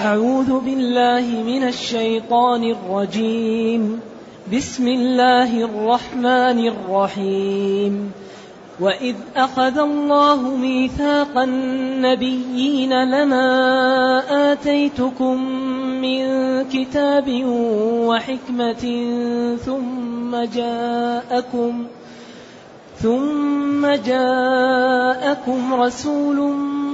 أعوذ بالله من الشيطان الرجيم. بسم الله الرحمن الرحيم. وإذ أخذ الله ميثاق النبيين لما آتيتكم من كتاب وحكمة ثم جاءكم ثم جاءكم رسول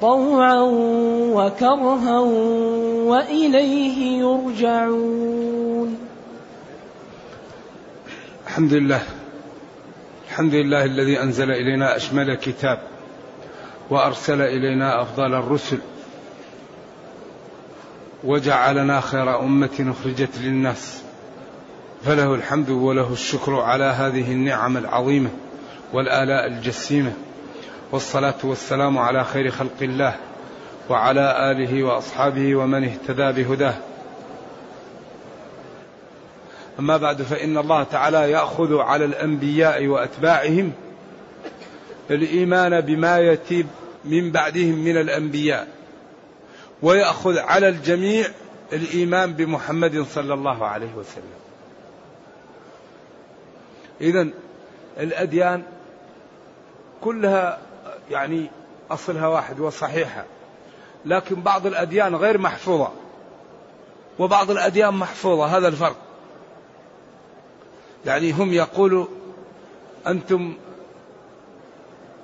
طوعا وكرها وإليه يرجعون. الحمد لله الحمد لله الذي أنزل إلينا أشمل كتاب وأرسل إلينا أفضل الرسل وجعلنا خير أمة أخرجت للناس. فله الحمد وله الشكر على هذه النعم العظيمة والآلاء الجسيمة. والصلاة والسلام على خير خلق الله وعلى آله وأصحابه ومن اهتدى بهداه. أما بعد فإن الله تعالى يأخذ على الأنبياء وأتباعهم الإيمان بما يتيب من بعدهم من الأنبياء ويأخذ على الجميع الإيمان بمحمد صلى الله عليه وسلم. إذا الأديان كلها يعني أصلها واحد وصحيحة. لكن بعض الأديان غير محفوظة. وبعض الأديان محفوظة. هذا الفرق. يعني هم يقولوا أنتم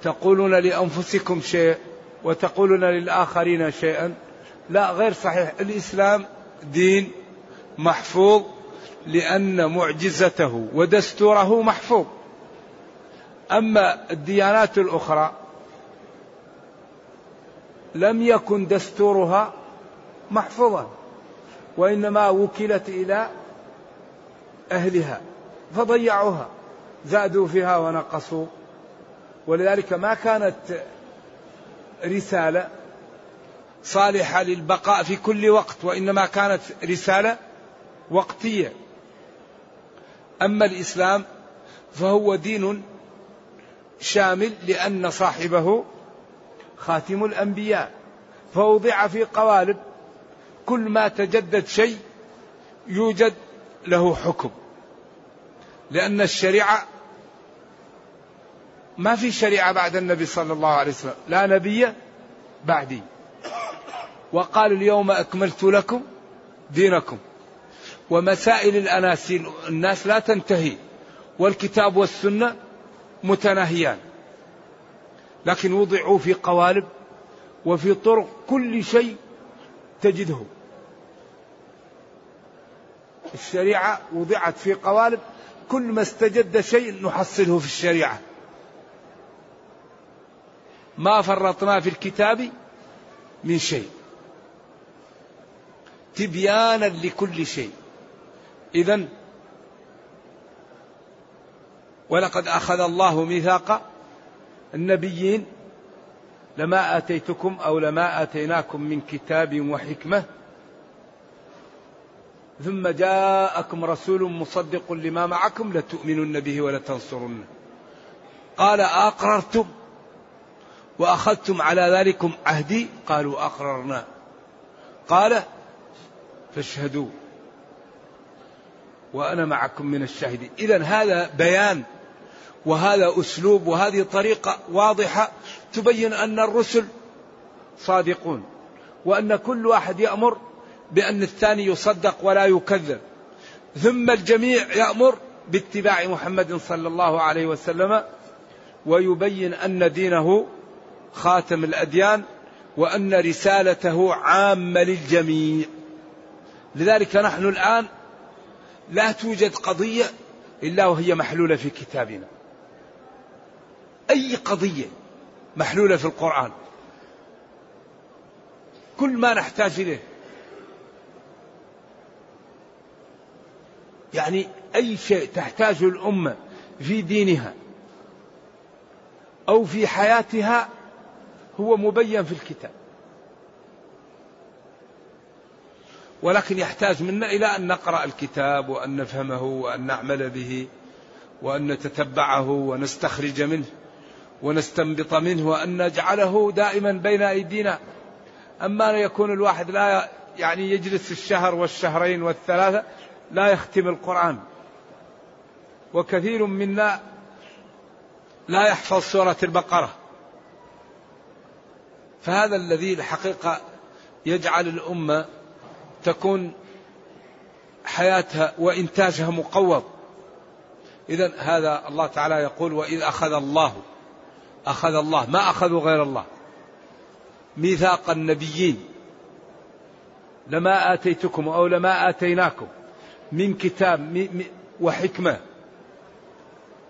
تقولون لأنفسكم شيء وتقولون للآخرين شيئا. لا غير صحيح. الإسلام دين محفوظ لأن معجزته ودستوره محفوظ. أما الديانات الأخرى لم يكن دستورها محفوظا وإنما وكلت إلى أهلها فضيعوها زادوا فيها ونقصوا. ولذلك ما كانت رسالة صالحة للبقاء في كل وقت وإنما كانت رسالة وقتية. أما الإسلام فهو دين شامل لأن صاحبه خاتم الأنبياء فوضع في قوالب كل ما تجدد شيء يوجد له حكم. لأن الشريعة ما في شريعة بعد النبي صلى الله عليه وسلم لا نبي بعدي. وقال اليوم أكملت لكم دينكم. ومسائل الأناسيل الناس لا تنتهي والكتاب والسنة متناهيان. لكن وضعوا في قوالب وفي طرق كل شيء تجده. الشريعة وضعت في قوالب كل ما استجد شيء نحصله في الشريعة. ما فرطنا في الكتاب من شيء. تبيانا لكل شيء. إذا ولقد أخذ الله ميثاق النبيين لما آتيتكم أو لما آتيناكم من كتاب وحكمة ثم جاءكم رسول مصدق لما معكم لتؤمنن به ولتنصرنه. قال أقررتم وأخذتم على ذلكم عهدي؟ قالوا أقررنا. قال فاشهدوا وأنا معكم من الشاهدين. إذا هذا بيان وهذا أسلوب وهذه طريقة واضحة تبين أن الرسل صادقون وأن كل واحد يأمر بأن الثاني يصدق ولا يكذب. ثم الجميع يأمر باتباع محمد صلى الله عليه وسلم ويبين أن دينه خاتم الأديان وأن رسالته عامة للجميع. لذلك نحن الآن لا توجد قضية إلا وهي محلولة في كتابنا. أي قضية محلولة في القرآن. كل ما نحتاج إليه. يعني أي شيء تحتاجه الأمة في دينها أو في حياتها هو مبين في الكتاب. ولكن يحتاج منا إلى أن نقرأ الكتاب وأن نفهمه وأن نعمل به وأن نتتبعه ونستخرج منه. ونستنبط منه وأن نجعله دائما بين أيدينا. أما أن يكون الواحد لا يعني يجلس الشهر والشهرين والثلاثة لا يختم القرآن. وكثير منا لا يحفظ سورة البقرة. فهذا الذي الحقيقة يجعل الأمة تكون حياتها وإنتاجها مقوض. إذا هذا الله تعالى يقول وإذ أخذ الله أخذ الله ما أخذوا غير الله. ميثاق النبيين. لما آتيتكم أو لما آتيناكم من كتاب وحكمة.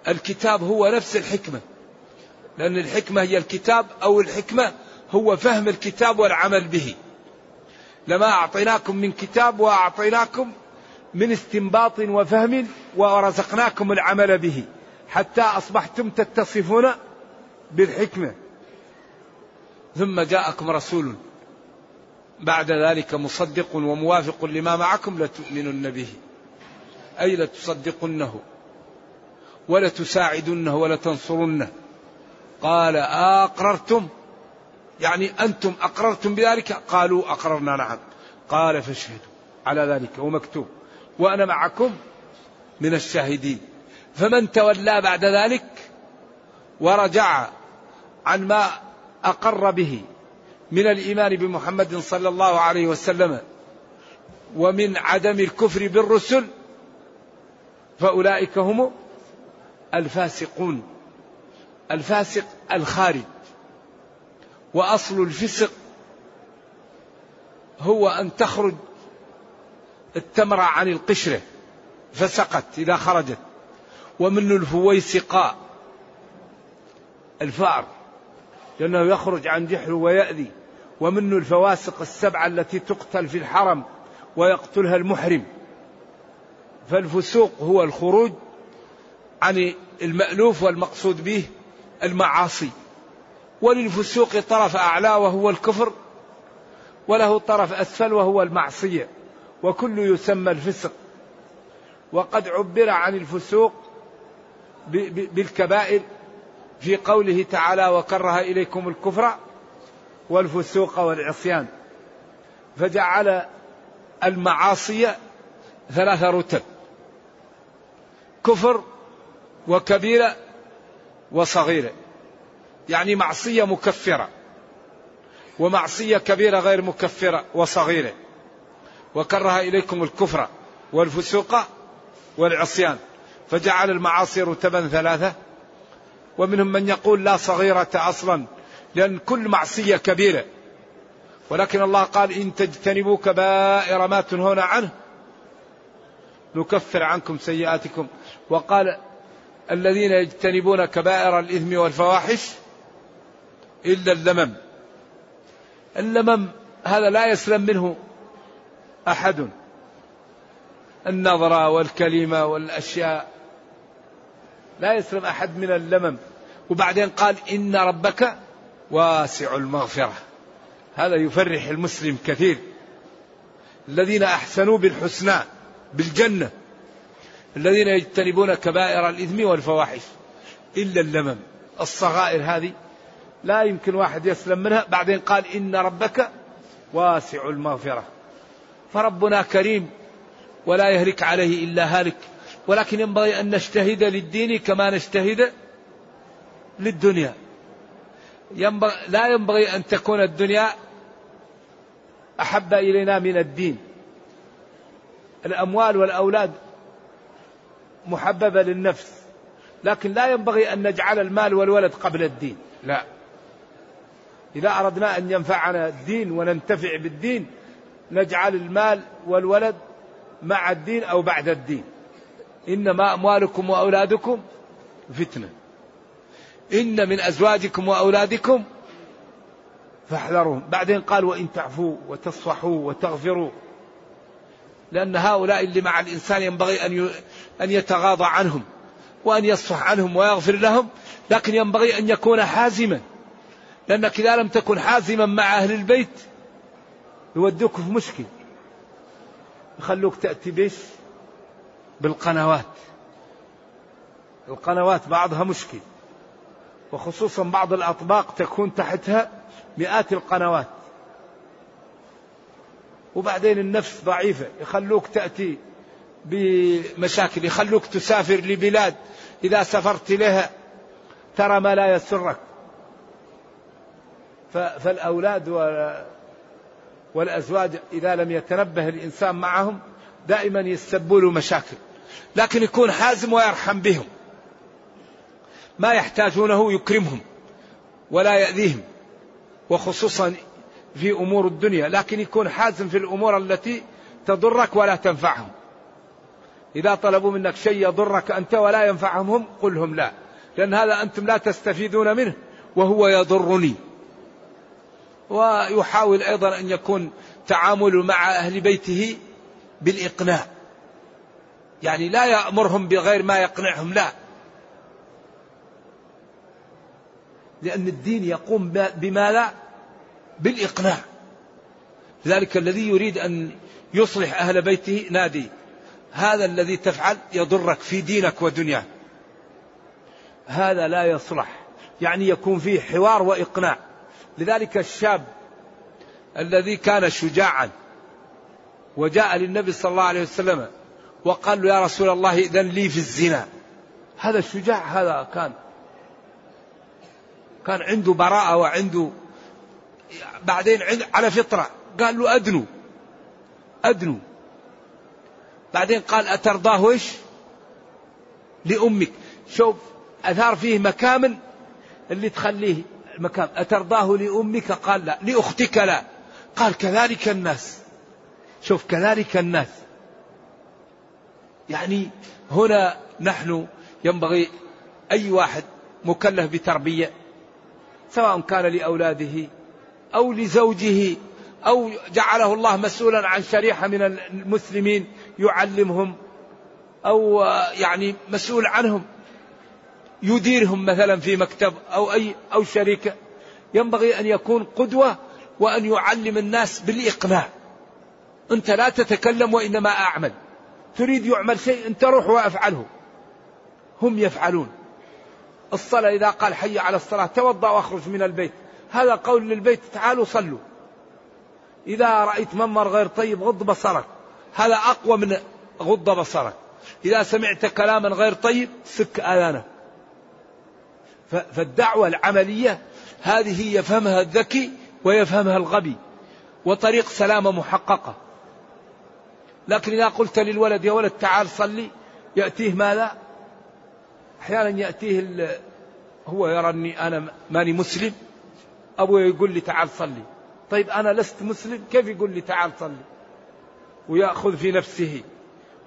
الكتاب هو نفس الحكمة. لأن الحكمة هي الكتاب أو الحكمة هو فهم الكتاب والعمل به. لما أعطيناكم من كتاب وأعطيناكم من استنباط وفهم ورزقناكم العمل به. حتى أصبحتم تتصفون بالحكمة. ثم جاءكم رسول بعد ذلك مصدق وموافق لما معكم لتؤمنن به. أي لتصدقنه ولتساعدنه ولتنصرنه. قال أقررتم؟ يعني أنتم أقررتم بذلك؟ قالوا أقررنا نعم. قال فاشهدوا على ذلك ومكتوب. وأنا معكم من الشاهدين. فمن تولى بعد ذلك ورجع عن ما أقر به من الإيمان بمحمد صلى الله عليه وسلم ومن عدم الكفر بالرسل فأولئك هم الفاسقون الفاسق الخارج. وأصل الفسق هو أن تخرج التمرة عن القشرة فسقت إذا خرجت. ومن الفويسقاء الفأر لأنه يخرج عن جحر ويأذي ومن الفواسق السبعة التي تقتل في الحرم ويقتلها المحرم. فالفسوق هو الخروج عن المألوف والمقصود به المعاصي. وللفسوق طرف أعلى وهو الكفر وله طرف أسفل وهو المعصية وكل يسمى الفسق. وقد عبر عن الفسوق بالكبائر في قوله تعالى وكره إليكم الكفر والفسوق والعصيان فجعل المعاصي ثلاث رتب كفر وكبيرة وصغيرة يعني معصية مكفرة ومعصية كبيرة غير مكفرة وصغيرة. وكره إليكم الكفر والفسوق والعصيان فجعل المعاصي رتبا ثلاثة ومنهم من يقول لا صغيرة أصلا لأن كل معصية كبيرة. ولكن الله قال إن تجتنبوا كبائر ما تنهون عنه نكفر عنكم سيئاتكم. وقال الذين يجتنبون كبائر الإثم والفواحش إلا اللمم. اللمم هذا لا يسلم منه أحد. النظرة والكلمة والأشياء. لا يسلم أحد من اللمم. وبعدين قال إن ربك واسع المغفرة. هذا يفرح المسلم كثير. الذين أحسنوا بالحسنى بالجنة. الذين يجتنبون كبائر الإثم والفواحش. إلا اللمم. الصغائر هذه لا يمكن واحد يسلم منها. بعدين قال إن ربك واسع المغفرة. فربنا كريم. ولا يهلك عليه إلا هالك. ولكن ينبغي أن نجتهد للدين كما نجتهد للدنيا. ينبغي لا ينبغي أن تكون الدنيا أحب إلينا من الدين. الأموال والأولاد محببة للنفس لكن لا ينبغي أن نجعل المال والولد قبل الدين. لا. إذا أردنا أن ينفعنا الدين وننتفع بالدين نجعل المال والولد مع الدين أو بعد الدين. إنما أموالكم وأولادكم فتنة. إن من أزواجكم وأولادكم فاحذرهم. بعدين قال وإن تعفوا وتصفحوا وتغفروا. لأن هؤلاء اللي مع الإنسان ينبغي أن أن يتغاضى عنهم وأن يصفح عنهم ويغفر لهم لكن ينبغي أن يكون حازما. لأنك إذا لم تكن حازما مع أهل البيت يودوك في مشكل. يخلوك تأتي بيش بالقنوات. القنوات بعضها مشكل وخصوصا بعض الأطباق تكون تحتها مئات القنوات. وبعدين النفس ضعيفة يخلوك تأتي بمشاكل يخلوك تسافر لبلاد إذا سافرت لها ترى ما لا يسرك. فالأولاد والأزواج إذا لم يتنبه الإنسان معهم دائما يسبوا له مشاكل لكن يكون حازم ويرحم بهم. ما يحتاجونه يكرمهم ولا يأذيهم وخصوصا في أمور الدنيا لكن يكون حازم في الأمور التي تضرك ولا تنفعهم. إذا طلبوا منك شيء يضرك أنت ولا ينفعهم هم قلهم لا لأن هذا أنتم لا تستفيدون منه وهو يضرني. ويحاول أيضا أن يكون تعامل مع أهل بيته بالإقناع. يعني لا يأمرهم بغير ما يقنعهم لا. لأن الدين يقوم بما لا؟ بالإقناع. لذلك الذي يريد أن يصلح أهل بيته نادي هذا الذي تفعل يضرك في دينك ودنياك. هذا لا يصلح. يعني يكون فيه حوار وإقناع. لذلك الشاب الذي كان شجاعا وجاء للنبي صلى الله عليه وسلم وقال له يا رسول الله إذن لي في الزنا. هذا الشجاع هذا كان كان عنده براءة وعنده بعدين على فطرة. قال له أدنو. أدنو. بعدين قال أترضاه إيش؟ لأمك. شوف أثار فيه مكامن اللي تخليه مكان أترضاه لأمك؟ قال لا. لأختك لا. قال كذلك الناس. شوف كذلك الناس. يعني هنا نحن ينبغي أي واحد مكلف بتربية سواء كان لأولاده أو لزوجه أو جعله الله مسؤولا عن شريحة من المسلمين يعلمهم أو يعني مسؤول عنهم يديرهم مثلا في مكتب أو أي أو شركة ينبغي أن يكون قدوة وأن يعلم الناس بالإقناع. أنت لا تتكلم وإنما أعمل. تريد يعمل شيء أنت روح وأفعله. هم يفعلون. الصلاة إذا قال حي على الصلاة توضأ واخرج من البيت. هذا قول للبيت تعالوا صلوا. إذا رأيت منظر غير طيب غض بصرك. هذا أقوى من غض بصرك. إذا سمعت كلاما غير طيب سك آذانك فالدعوة العملية هذه يفهمها الذكي ويفهمها الغبي. وطريق سلامة محققة. لكن إذا قلت للولد يا ولد تعال صلي. يأتيه ماذا؟ أحيانا يأتيه هو يرى أني أنا ماني مسلم أبوي يقول لي تعال صلي. طيب أنا لست مسلم كيف يقول لي تعال صلي ويأخذ في نفسه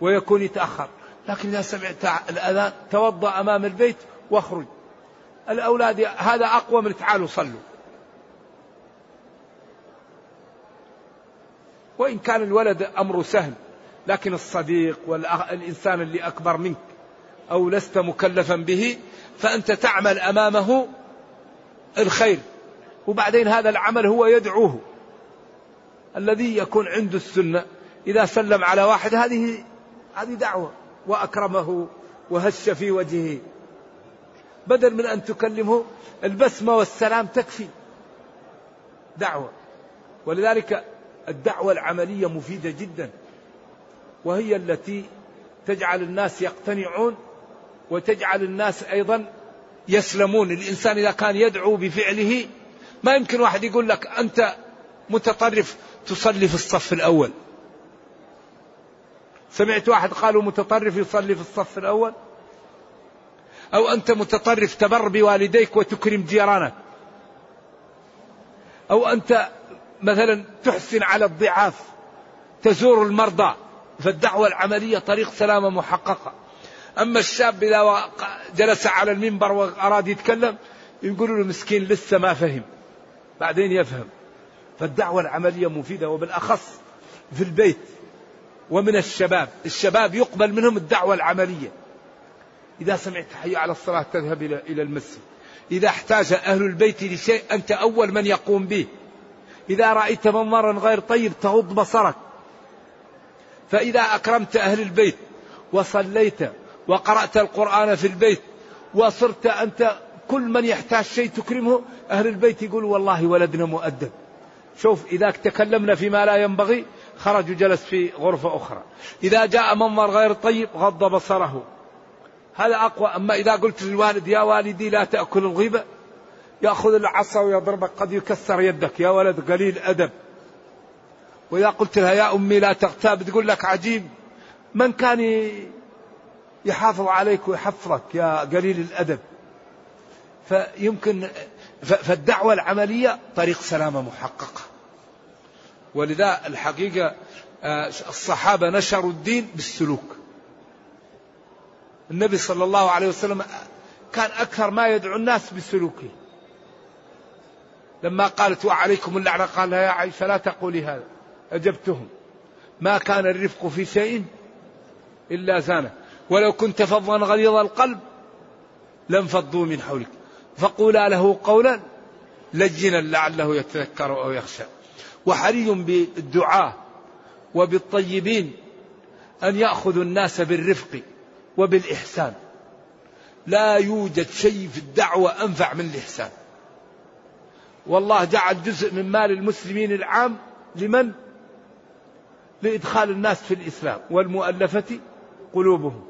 ويكون يتأخر. لكن إذا سمعت الأذان توضأ أمام البيت واخرج. الأولاد هذا أقوى من تعالوا صلوا. وإن كان الولد أمره سهل لكن الصديق والإنسان اللي أكبر منك أو لست مكلفا به فأنت تعمل أمامه الخير. وبعدين هذا العمل هو يدعوه. الذي يكون عنده السنة إذا سلم على واحد هذه هذه دعوة. وأكرمه وهش في وجهه. بدل من أن تكلمه البسمة والسلام تكفي. دعوة. ولذلك الدعوة العملية مفيدة جدا. وهي التي تجعل الناس يقتنعون وتجعل الناس أيضا يسلمون. الإنسان إذا كان يدعو بفعله ما يمكن واحد يقول لك أنت متطرف تصلي في الصف الأول. سمعت واحد قالوا متطرف يصلي في الصف الأول؟ أو أنت متطرف تبر بوالديك وتكرم جيرانك؟ أو أنت مثلا تحسن على الضعاف تزور المرضى فالدعوة العملية طريق سلامة محققة. أما الشاب إذا جلس على المنبر وأراد يتكلم يقولوا له مسكين لسه ما فهم. بعدين يفهم. فالدعوة العملية مفيدة وبالأخص في البيت ومن الشباب. الشباب يقبل منهم الدعوة العملية. إذا سمعت حي على الصلاة تذهب إلى إلى المسجد. إذا احتاج أهل البيت لشيء أنت أول من يقوم به. إذا رأيت منظرا غير طيب تغض بصرك. فإذا أكرمت أهل البيت وصليت وقرأت القرآن في البيت وصرت أنت كل من يحتاج شيء تكرمه أهل البيت يقول والله ولدنا مؤدب. شوف إذا تكلمنا فيما لا ينبغي خرج وجلس في غرفة أخرى. إذا جاء منظر غير طيب غض بصره. هذا أقوى. أما إذا قلت للوالد يا والدي لا تأكل الغيبة يأخذ العصا ويضربك قد يكسر يدك. يا ولد قليل أدب. وإذا قلت لها يا أمي لا تغتاب تقول لك عجيب. من كان يحافظ عليك ويحفظك يا قليل الأدب. فيمكن فالدعوة العملية طريق سلامة محققة. ولذا الحقيقة آه، الصحابة نشروا الدين بالسلوك. النبي صلى الله عليه وسلم كان أكثر ما يدعو الناس بسلوكه. لما قالت وعليكم اللعنة قال يا عائشة لا تقولي هذا. أجبتهم. ما كان الرفق في شيء إلا زانه. ولو كنت فظا غليظ القلب لانفضوا من حولك. فقولا له قولا لجنا لعله يتذكر أو يخشى. وحري بالدعاء وبالطيبين أن يأخذوا الناس بالرفق وبالإحسان. لا يوجد شيء في الدعوة أنفع من الإحسان. والله جعل جزء من مال المسلمين العام لمن؟ لإدخال الناس في الإسلام والمؤلفة قلوبهم.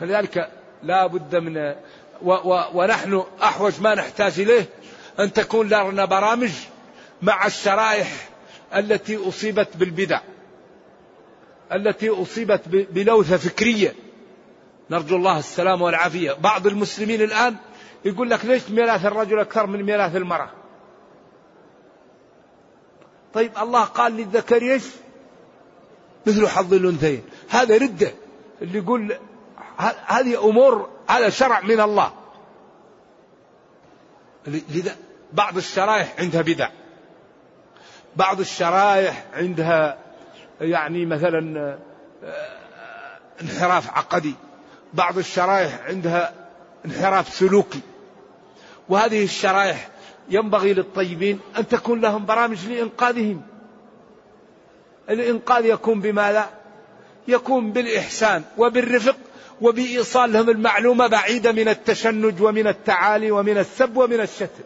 فلذلك لا بد من و و ونحن أحوج ما نحتاج إليه أن تكون لنا برامج مع الشرائح التي أصيبت بالبدع التي أصيبت بلوثة فكرية. نرجو الله السلام والعافية. بعض المسلمين الآن يقول لك ليش ميراث الرجل أكثر من ميراث المرأة؟ طيب الله قال للذكر إيش؟ مثل حظ الأنثيين. هذا ردة اللي يقول هذه أمور هذا شرع من الله. لذا بعض الشرائح عندها بدع. بعض الشرائح عندها يعني مثلا آه، انحراف عقدي. بعض الشرائح عندها انحراف سلوكي. وهذه الشرائح ينبغي للطيبين أن تكون لهم برامج لإنقاذهم. الإنقاذ يكون بماذا؟ يكون بالإحسان وبالرفق وبإيصال لهم المعلومة بعيدة من التشنج ومن التعالي ومن السب ومن الشتم.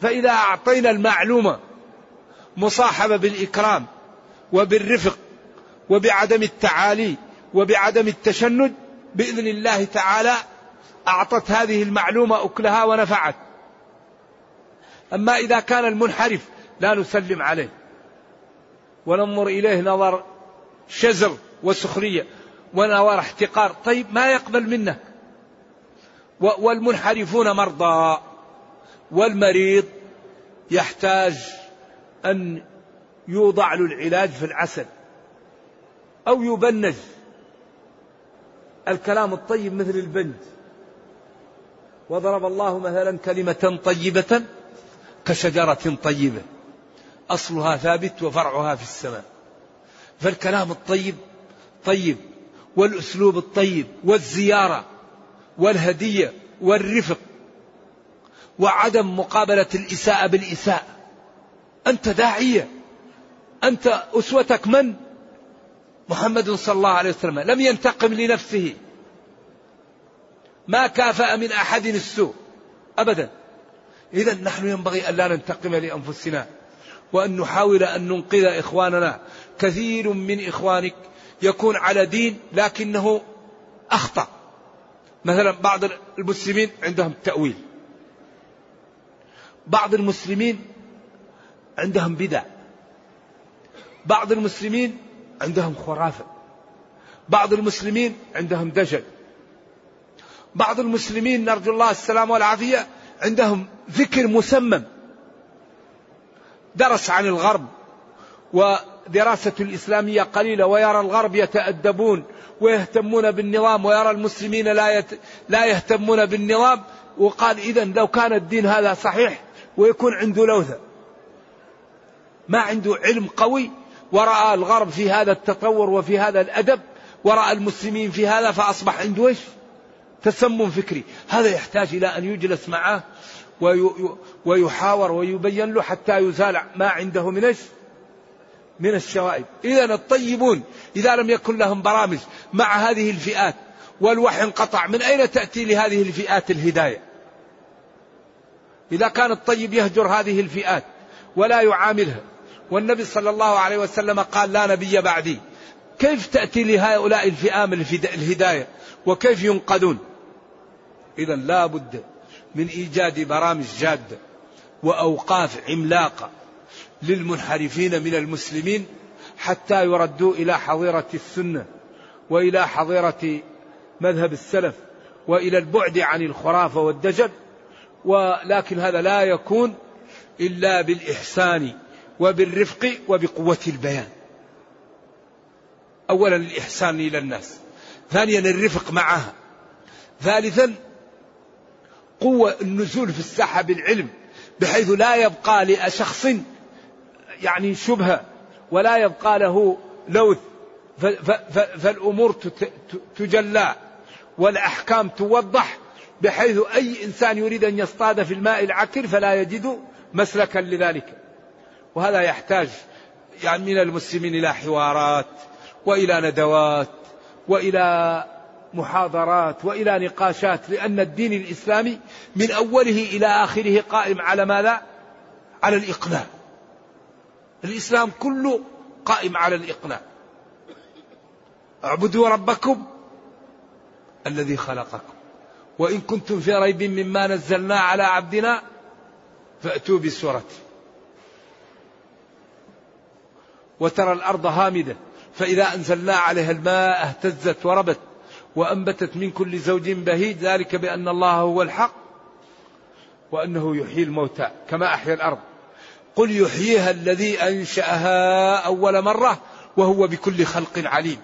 فإذا أعطينا المعلومة مصاحبة بالإكرام وبالرفق وبعدم التعالي وبعدم التشنج بإذن الله تعالى أعطت هذه المعلومة أكلها ونفعت. أما إذا كان المنحرف لا نسلم عليه. وننظر إليه نظر شزر وسخرية ونظر احتقار. طيب ما يقبل منك والمنحرفون مرضى والمريض يحتاج أن يوضع له العلاج في العسل أو يبنج. الكلام الطيب مثل البنج. وضرب الله مثلا كلمة طيبة كشجرة طيبة. أصلها ثابت وفرعها في السماء. فالكلام الطيب طيب والأسلوب الطيب والزيارة والهدية والرفق وعدم مقابلة الإساءة بالإساءة. أنت داعية. أنت أسوتك من؟ محمد صلى الله عليه وسلم. لم ينتقم لنفسه. ما كافأ من أحد السوء. أبدا. إذا نحن ينبغي أن لا ننتقم لأنفسنا. وأن نحاول أن ننقذ إخواننا. كثير من إخوانك يكون على دين لكنه أخطأ. مثلا بعض المسلمين عندهم تأويل. بعض المسلمين عندهم بدع. بعض المسلمين عندهم خرافة. بعض المسلمين عندهم دجل. بعض المسلمين نرجو الله السلامة والعافية عندهم فكر مسمم. درس عن الغرب ودراسة الإسلامية قليلة ويرى الغرب يتأدبون ويهتمون بالنظام ويرى المسلمين لا يت... لا يهتمون بالنظام وقال إذا لو كان الدين هذا صحيح ويكون عنده لوثة. ما عنده علم قوي ورأى الغرب في هذا التطور وفي هذا الأدب ورأى المسلمين في هذا فأصبح عنده إيش؟ تسمم فكري. هذا يحتاج إلى أن يجلس معه ويحاور ويبين له حتى يزال ما عنده من من الشوائب. إذا الطيبون إذا لم يكن لهم برامج مع هذه الفئات والوحي انقطع من أين تأتي لهذه الفئات الهداية؟ إذا كان الطيب يهجر هذه الفئات ولا يعاملها. والنبي صلى الله عليه وسلم قال لا نبي بعدي. كيف تأتي لهؤلاء الفئام الهداية؟ وكيف ينقذون؟ إذا لا بد من إيجاد برامج جادة وأوقاف عملاقة للمنحرفين من المسلمين حتى يردوا إلى حظيرة السنة وإلى حظيرة مذهب السلف وإلى البعد عن الخرافة والدجل. ولكن هذا لا يكون إلا بالإحسان وبالرفق وبقوة البيان. أولا الإحسان إلى الناس ثانيا الرفق معها ثالثا قوة النزول في الساحة بالعلم بحيث لا يبقى لشخص يعني شبهة ولا يبقى له لوث فالأمور تجلى والأحكام توضح بحيث أي إنسان يريد أن يصطاد في الماء العكر فلا يجد مسلكا لذلك. وهذا يحتاج يعني من المسلمين إلى حوارات وإلى ندوات وإلى محاضرات وإلى نقاشات لأن الدين الإسلامي من أوله إلى آخره قائم على ماذا؟ على الاقناع. الإسلام كله قائم على الاقناع. اعبدوا ربكم الذي خلقكم. وإن كنتم في ريب مما نزلنا على عبدنا فأتوا بسوره. وترى الأرض هامدة فإذا أنزلنا عليها الماء اهتزت وربت وأنبتت من كل زوج بهيج ذلك بأن الله هو الحق وأنه يحيي الموتى كما أحيا الأرض. قل يحييها الذي أنشأها أول مرة وهو بكل خلق عليم.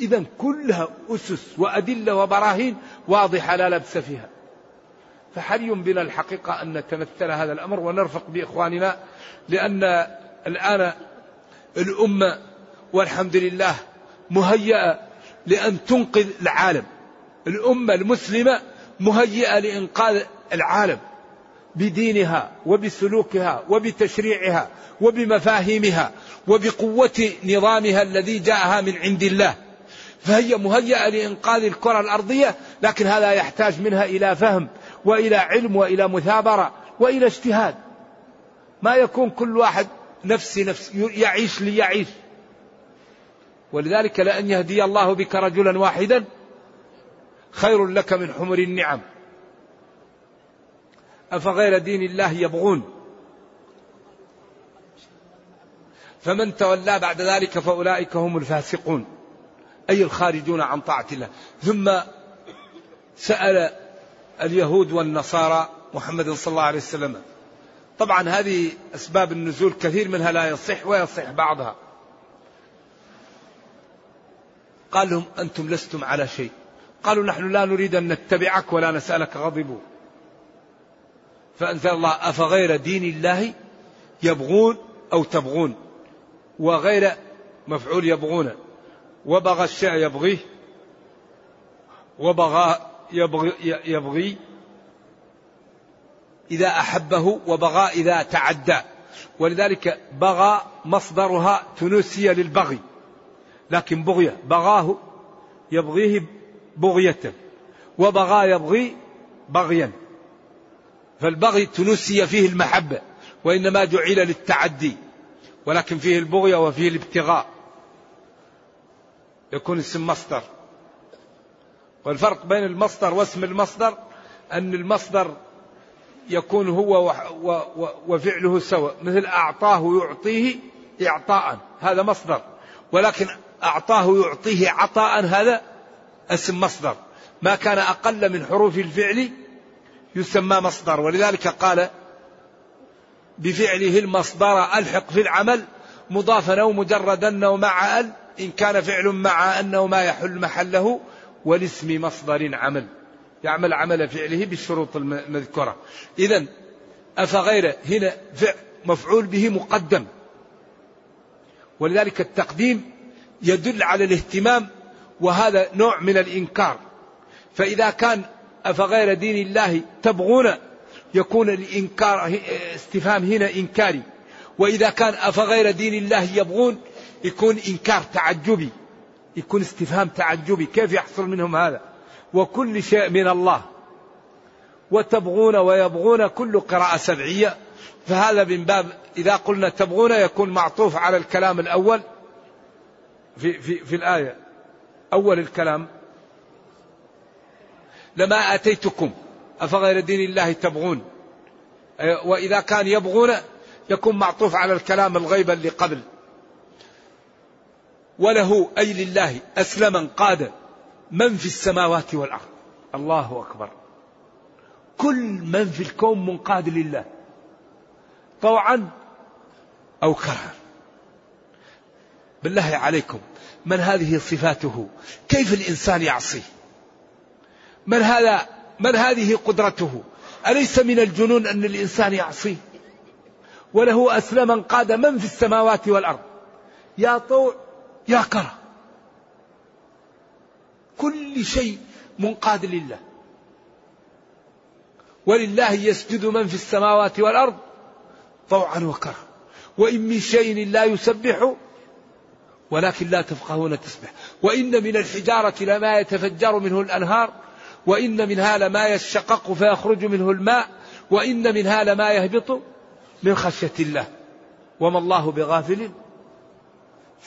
إذا كلها أسس وأدلة وبراهين واضحة لا لبس فيها. فحري بنا الحقيقة أن نتمثل هذا الأمر؟ ونرفق بإخواننا لأن الآن الأمة والحمد لله مهيئة لأن تنقذ العالم. الأمة المسلمة مهيئة لإنقاذ العالم بدينها وبسلوكها وبتشريعها وبمفاهيمها وبقوة نظامها الذي جاءها من عند الله. فهي مهيئة لإنقاذ الكرة الأرضية لكن هذا يحتاج منها إلى فهم وإلى علم وإلى مثابرة وإلى اجتهاد. ما يكون كل واحد نفسي نفسي يعيش ليعيش. ولذلك لأن يهدي الله بك رجلا واحدا خير لك من حمر النعم. أفغير دين الله يبغون؟ فمن تولى بعد ذلك فأولئك هم الفاسقون أي الخارجون عن طاعة الله. ثم سأل اليهود والنصارى محمد صلى الله عليه وسلم. طبعا هذه أسباب النزول كثير منها لا يصح ويصح بعضها. قال لهم أنتم لستم على شيء. قالوا نحن لا نريد أن نتبعك ولا نسألك غضبوا. فأنزل الله أفغير دين الله يبغون أو تبغون؟ وغير مفعول يبغون. وبغى الشيء يبغيه وبغى يبغي, يبغي إذا أحبه وبغى إذا تعدى. ولذلك بغى مصدرها تنسي للبغي. لكن بغية بغاه يبغيه بغية وبغى يبغي بغيا. فالبغي تنسي فيه المحبة وإنما جعل للتعدي ولكن فيه البغية وفيه الابتغاء. يكون اسم مصدر. والفرق بين المصدر واسم المصدر أن المصدر يكون هو وفعله سواء مثل أعطاه يعطيه إعطاء هذا مصدر. ولكن أعطاه يعطيه عطاء هذا اسم مصدر. ما كان أقل من حروف الفعل يسمى مصدر. ولذلك قال بفعله المصدر ألحق في العمل مضافا أو مجردا أو مع ال إن كان فعل مع أنه ما يحل محله والاسم مصدر عمل. يعمل عمل فعله بالشروط المذكورة. إذا أفغير هنا فعل مفعول به مقدم. ولذلك التقديم يدل على الاهتمام وهذا نوع من الإنكار. فإذا كان أفغير دين الله تبغون يكون الإنكار استفهام هنا إنكاري. وإذا كان أفغير دين الله يبغون يكون إنكار تعجبي يكون استفهام تعجبي. كيف يحصل منهم هذا؟ وكل شيء من الله. وتبغون ويبغون كل قراءة سبعية. فهذا من باب إذا قلنا تبغون يكون معطوف على الكلام الأول. في, في, في الآية. أول الكلام. لما آتيتكم. أفغير دين الله تبغون. وإذا كان يبغون يكون معطوف على الكلام الغيب اللي قبل. وله أي لله أسلم قاد من في السماوات والأرض. الله أكبر. كل من في الكون منقاد لله. طوعا أو كرها. بالله عليكم من هذه صفاته؟ كيف الإنسان يعصيه؟ من هذا من هذه قدرته؟ أليس من الجنون أن الإنسان يعصيه؟ وله أسلم قاد من في السماوات والأرض. يا طوع يا كرة. كل شيء منقاد لله. ولله يسجد من في السماوات والأرض طوعا وكرها. وإن من شيء لا يسبح ولكن لا تفقهون تسبح. وإن من الحجارة لما يتفجر منه الأنهار وإن منها لما يشقق فيخرج منه الماء وإن منها لما يهبط من خشية الله. وما الله بغافل.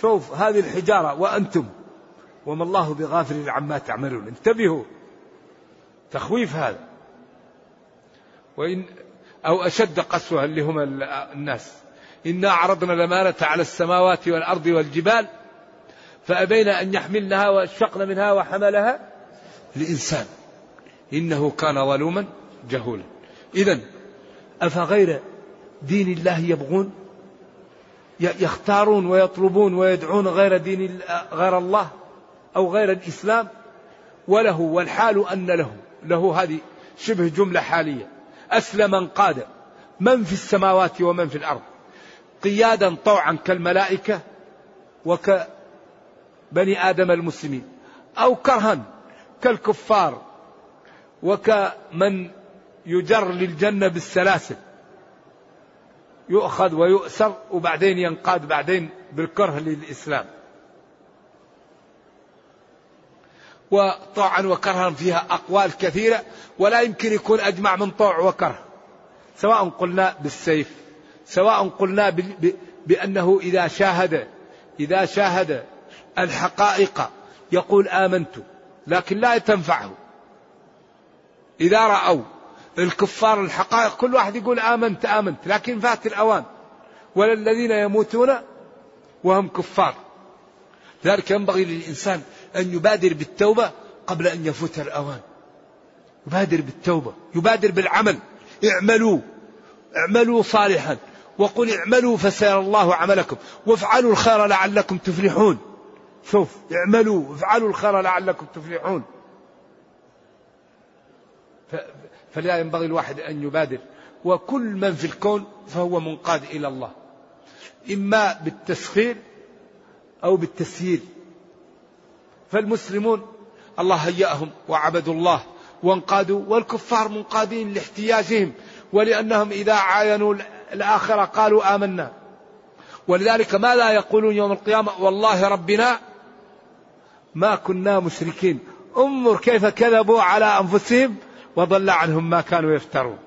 شوف هذه الحجارة وأنتم. وما الله بغافل عما تعملون. انتبهوا. تخويف هذا. وإن أو أشد قسوة اللي هم الناس. إنا عرضنا الأمانة على السماوات والأرض والجبال فأبين أن يحملنها وأشفقن منها وحملها الإنسان إنه كان ظلوما جهولا. إذا أفغير دين الله يبغون؟ يختارون ويطلبون ويدعون غير دين غير الله أو غير الإسلام؟ وله والحال أن له. له هذه شبه جملة حالية. أسلم انقاد من في السماوات ومن في الأرض. قيادا طوعا كالملائكة وكبني آدم المسلمين أو كرها كالكفار وكمن يجر للجنة بالسلاسل يؤخذ ويؤسر وبعدين ينقاد بعدين بالكره للإسلام. وطوعا وكرها فيها أقوال كثيرة ولا يمكن يكون أجمع من طوع وكره سواء قلنا بالسيف سواء قلنا بأنه إذا شاهد إذا شاهد الحقائق يقول آمنت لكن لا تنفعه. إذا رأوا الكفار الحقائق كل واحد يقول آمنت آمنت لكن فات الأوان. ولا الذين يموتون وهم كفار. ذلك ينبغي للإنسان أن يبادر بالتوبة قبل أن يفوت الأوان. يبادر بالتوبة يبادر بالعمل. اعملوا اعملوا صالحا. وقل اعملوا فسيرى الله عملكم وافعلوا الخير لعلكم تفلحون. شوف اعملوا افعلوا الخير لعلكم تفلحون. فلا ينبغي الواحد أن يبادر. وكل من في الكون فهو منقاد إلى الله. إما بالتسخير أو بالتسيير فالمسلمون الله هيأهم وعبدوا الله وانقادوا والكفار منقادين لاحتياجهم ولأنهم إذا عاينوا الآخرة قالوا آمنا. ولذلك ماذا يقولون يوم القيامة؟ والله ربنا ما كنا مشركين. انظر كيف كذبوا على أنفسهم وضل عنهم ما كانوا يفترون.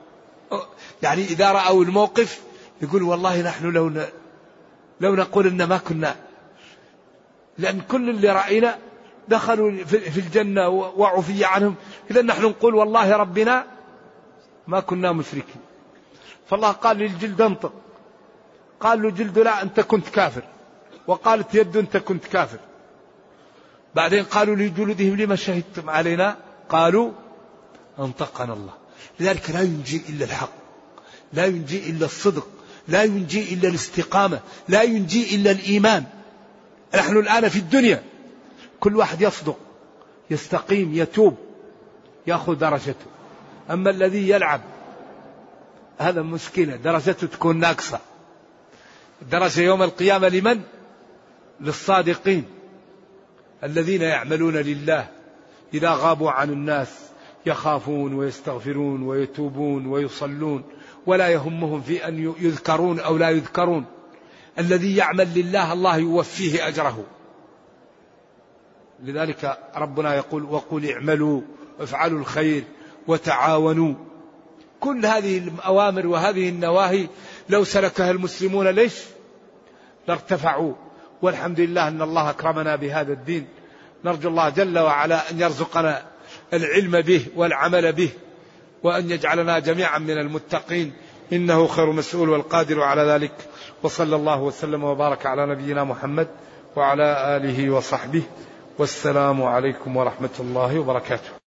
يعني إذا رأوا الموقف يقول والله نحن لو ن... لو نقول إن ما كنا. لأن كل اللي رأينا دخلوا في الجنة وعفي عنهم. إذا نحن نقول والله ربنا ما كنا مشركين. فالله قال للجلد انطق. قال له جلد لا أنت كنت كافر. وقالت يد أنت كنت كافر. بعدين قالوا لجلودهم لما شهدتم علينا؟ قالوا أنطقنا الله. لذلك لا ينجي إلا الحق. لا ينجي إلا الصدق. لا ينجي إلا الاستقامة. لا ينجي إلا الإيمان. نحن الآن في الدنيا. كل واحد يصدق يستقيم يتوب يأخذ درجته. أما الذي يلعب هذا مشكلة درجته تكون ناقصة. درجة يوم القيامة لمن؟ للصادقين. الذين يعملون لله. إذا غابوا عن الناس يخافون ويستغفرون ويتوبون ويصلون. ولا يهمهم في أن يذكرون أو لا يذكرون. الذي يعمل لله الله يوفيه أجره. لذلك ربنا يقول وقل اعملوا افعلوا الخير وتعاونوا. كل هذه الأوامر وهذه النواهي لو سلكها المسلمون ليش؟ لارتفعوا. والحمد لله أن الله أكرمنا بهذا الدين. نرجو الله جل وعلا أن يرزقنا العلم به والعمل به وأن يجعلنا جميعا من المتقين. إنه خير مسؤول والقادر على ذلك. وصلى الله وسلم وبارك على نبينا محمد وعلى آله وصحبه. والسلام عليكم ورحمة الله وبركاته.